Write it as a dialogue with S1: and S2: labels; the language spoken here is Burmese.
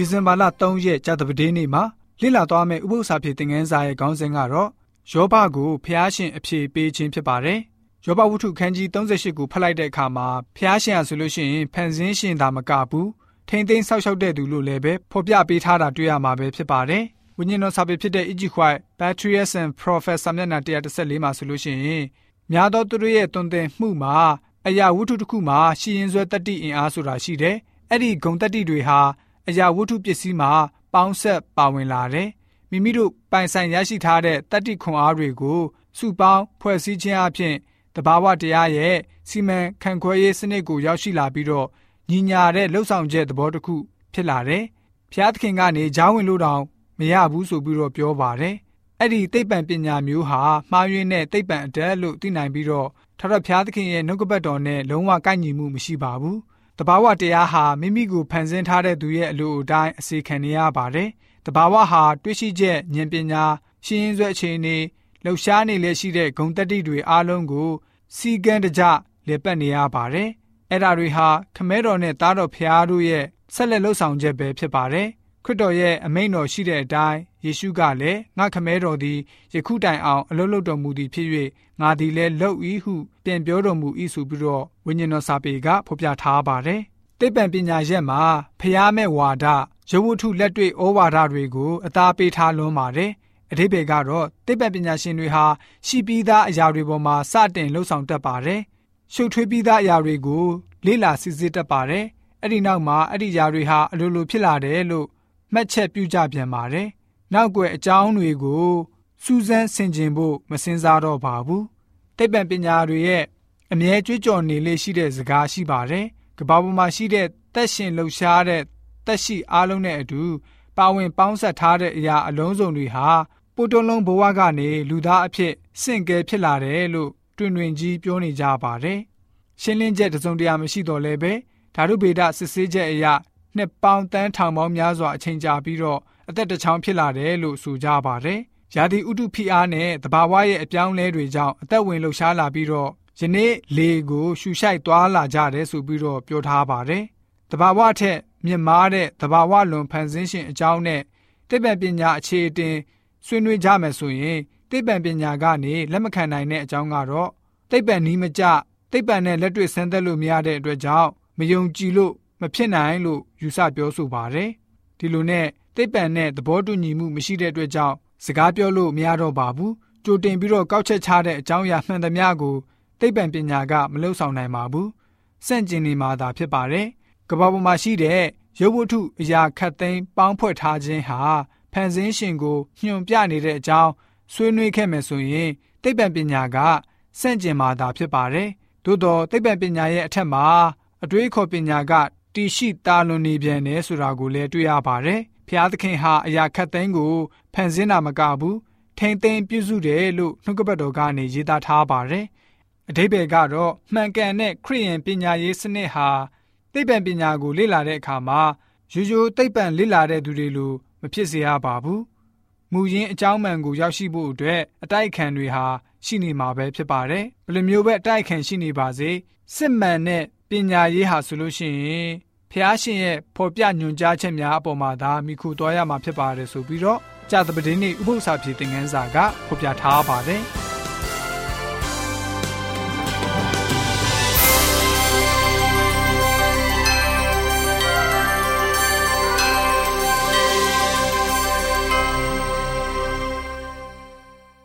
S1: ဒီဇင်ဘာလ3ရက်ကြာသပတေးနေ့မှာလေ့လာသွားမယ့်ဥပုသ္စာပြေသင်ခန်းစာရဲ့ခေါင်းစဉ်ကတော့ယောဘကိုဖျားရှင်အဖြေပေးခြင်းဖြစ်ပါတယ်။ယောဘဝုထုခန်းကြီး38ကိုဖတ်လိုက်တဲ့အခါမှာဖျားရှင်ဟာဆိုလို့ရှိရင်ဖန်ဆင်းရှင်သာမကဘူးထိမ့်သိမ်းဆောက်ရှောက်တဲ့သူလို့လည်းပဲဖော်ပြပေးထားတာတွေ့ရမှာပဲဖြစ်ပါတယ်။ဝိညာဉ်တော်စာပေဖြစ်တဲ့ Egypt White Patriarchs and Prophets စာမျက်နှာ114မှာဆိုလို့ရှိရင်များသောသူတို့ရဲ့တွင်တင်မှုမှာအရာဝတ္ထုတစ်ခုမှာရှည်ရင်ဆွဲတတ္တိအင်အားဆိုတာရှိတယ်။အဲ့ဒီဂုံတတ္တိတွေဟာ အရာဝတ္ထုပစ္စည်းမှာပေါင်းဆက်ပါဝင်လာတယ်။မိမိတို့ပိုင်ဆိုင်ရရှိထားတဲ့တတ္တိခွန်အားတွေကိုစုပေါင်းဖွဲ့စည်းခြင်းအပြင်တဘာဝတရားရဲ့စီမံခန့်ခွဲရေးစနစ်ကိုရောက်ရှိလာပြီးတော့ညီညာတဲ့လှုပ်ဆောင်ချက်သဘောတစ်ခုဖြစ်လာတယ်။ဖျားသခင်ကနေဂျောင်းဝင်လို့တောင်မရဘူးဆိုပြီးတော့ပြောပါတယ်။အဲ့ဒီသိပ္ပံပညာမျိုးဟာမှားယွင်းတဲ့သိပ္ပံအတက်လို့သိနိုင်ပြီးတော့ထထဖျားသခင်ရဲ့နှုတ်ကပတ်တော်နဲ့လုံးဝကိုက်ညီမှုမရှိပါဘူး။ တဘာဝတရားဟာမိမိကိုဖန်ဆင်းထားတဲ့သူရဲ့အလိုအတိုင်းအစီခံနေရပါတယ်။တဘာဝဟာတွေးရှိချက်ဉာဏ်ပညာရှင်းရင်းဆွဲအခြေအနေလှုပ်ရှားနေလေရှိတဲ့ဂုံတက်တိတွေအားလုံးကိုစီကံတကြလေပတ်နေရပါတယ်။အဲ့ဒါတွေဟာခမဲတော်နဲ့သားတော်ဖျားတို့ရဲ့ဆက်လက်လှုပ်ဆောင်ချက်ပဲဖြစ်ပါတယ်။ ခရစ်တော်ရဲ့အမိန့်တော်ရှိတဲ့အတိုင်းယေရှုကလည်းငါခမဲတော်သည်ယခုတိုင်အောင်အလုံးလုံးတော်မူသည်ဖြစ်၍ငါသည်လည်းလှုပ်ဤဟုပြန်ပြောတော်မူ၏ဆိုပြီးတော့ဝိညာဉ်တော်စာပေကဖော်ပြထားပါတယ်။တိပ္ပံပညာရက်မှာဖျားမဲ့ဝါဒရုပ်ဝတ္ထုလက်တွေ့ဩဝါဒတွေကိုအသားပေးထားလွန်းပါတယ်။အထိပ္ပယ်ကတော့တိပ္ပံပညာရှင်တွေဟာရှိပြီးသားအရာတွေပေါ်မှာစတင်လှုပ်ဆောင်တတ်ပါတယ်။ရှုပ်ထွေးပြီးသားအရာတွေကိုလေ့လာစစ်ဆေးတတ်ပါတယ်။အဲ့ဒီနောက်မှာအဲ့ဒီအရာတွေဟာအလိုလိုဖြစ်လာတယ်လို့ မှတ်ချက်ပြုကြပြန်ပါတယ်။နောက်ွယ်အကြောင်းတွေကိုစူးစမ်းဆင်ခြင်ဖို့မစင်စားတော့ပါဘူး။တိပ္ပံပညာတွေရဲ့အမြဲကြွေးကြော်နေလေရှိတဲ့စကားရှိပါတယ်။ကဘာပေါ်မှာရှိတဲ့တက်ရှင်လှုပ်ရှားတဲ့တက်ရှိအားလုံးနဲ့အတူပါဝင်ပေါင်းဆက်ထားတဲ့အရာအလုံးစုံတွေဟာပိုတွလုံးဘဝကနေလူသားအဖြစ်စင့်ကဲဖြစ်လာတယ်လို့တွင်တွင်ကြီးပြောနေကြပါတယ်။ရှင်းလင်းချက်တစုံတရာမရှိတော့လည်းပဲဓာတုဗေဒစစ်ဆေးချက်အရ နှစ်ပေါင်းတန်းထောင်ပေါင်းများစွာအချိန်ကြာပြီးတော့အသက်တစ်ချောင်းဖြစ်လာတယ်လို့ဆိုကြပါတယ်။ယာတိဥတုဖိအားနဲ့တဘာဝရဲ့အပြောင်းလဲတွေကြောင့်အသက်ဝင်လှုပ်ရှားလာပြီးတော့ယနေ့လေကိုရှူရှိုက်သွားလာကြတယ်ဆိုပြီးတော့ပြောထားပါတယ်။တဘာဝထက်မြင့်မားတဲ့တဘာဝလွန်ဖန်ဆင်းရှင်အကြောင်းနဲ့တိပ္ပံပညာအခြေအတင်ဆွေးနွေးကြမယ်ဆိုရင်တိပ္ပံပညာကနေလက်မခံနိုင်တဲ့အကြောင်းကတော့တိပ္ပံနီးမကျတိပ္ပံနဲ့လက်တွေ့ဆန်းသက်လို့မရတဲ့အတွက်ကြောင့်မယုံကြည်လို့ မဖြစ်နိုင်လို့ယူဆပြောဆိုပါတယ်။ဒီလိုနဲ့တိပ္ပံနဲ့သဘောတူညီမှုမရှိတဲ့အတွက်ကြောင့်စကားပြောလို့မရတော့ပါဘူး။ကြိုတင်ပြီးတော့ကောက်ချက်ချတဲ့အကြောင်းအရာမှန်သမျှကိုတိပ္ပံပညာကမလှုပ်ဆောင်နိုင်ပါဘူး။စန့်ကျင်နေမှာသာဖြစ်ပါတယ်။ကမ္ဘာပေါ်မှာရှိတဲ့ရုပ်ဝတ္ထုအရာခတ်သိမ်းပေါင်းဖွဲ့ထားခြင်းဟာဖန်ဆင်းရှင်ကိုညွှန်ပြနေတဲ့အကြောင်းဆွေးနွေးခဲ့မယ်ဆိုရင်တိပ္ပံပညာကစန့်ကျင်မှာသာဖြစ်ပါတယ်။သို့တော့တိပ္ပံပညာရဲ့အထက်မှာအတွေးခေါ်ပညာက တည်ရှိတာလွန်နေပြန်တယ်ဆိုတာကိုလည်းတွေ့ရပါတယ်။ဖျားသခင်ဟာအရာခတ်သိမ်းကိုဖန်ဆင်းတာမကဘူးထိမ့်သိမ်းပြုစုတယ်လို့နှုတ်ကပတ်တော်ကနေရေးသားထားပါတယ်။အဓိပ္ပာယ်ကတော့မှန်ကန်တဲ့ခရိယန်ပညာရေးစနစ်ဟာသိပ္ပံပညာကိုလေ့လာတဲ့အခါမှာရိုးရိုးသိပ္ပံလေ့လာတဲ့သူတွေလိုမဖြစ်စေရပါဘူး။မူရင်းအကြောင်းမှန်ကိုရောက်ရှိဖို့အတွက်အတိုက်ခံတွေဟာရှိနေမှာပဲဖြစ်ပါတယ်။ဘယ်လိုမျိုးပဲအတိုက်ခံရှိနေပါစေစစ်မှန်တဲ့ပညာရေးဟာဆိုလို့ရှိရင် ဖះရှင်ရဲ့ဖော်ပြညွှန်ကြားချက်များအပေါ်မှာသာမိခုသွားရမှာဖြစ်ပါတယ်ဆိုပြီးတော့ကြာသပတေးနေ့ဥပုသ္စာပြေသင်ခန်းစာကဖော်ပြထားပါတယ်။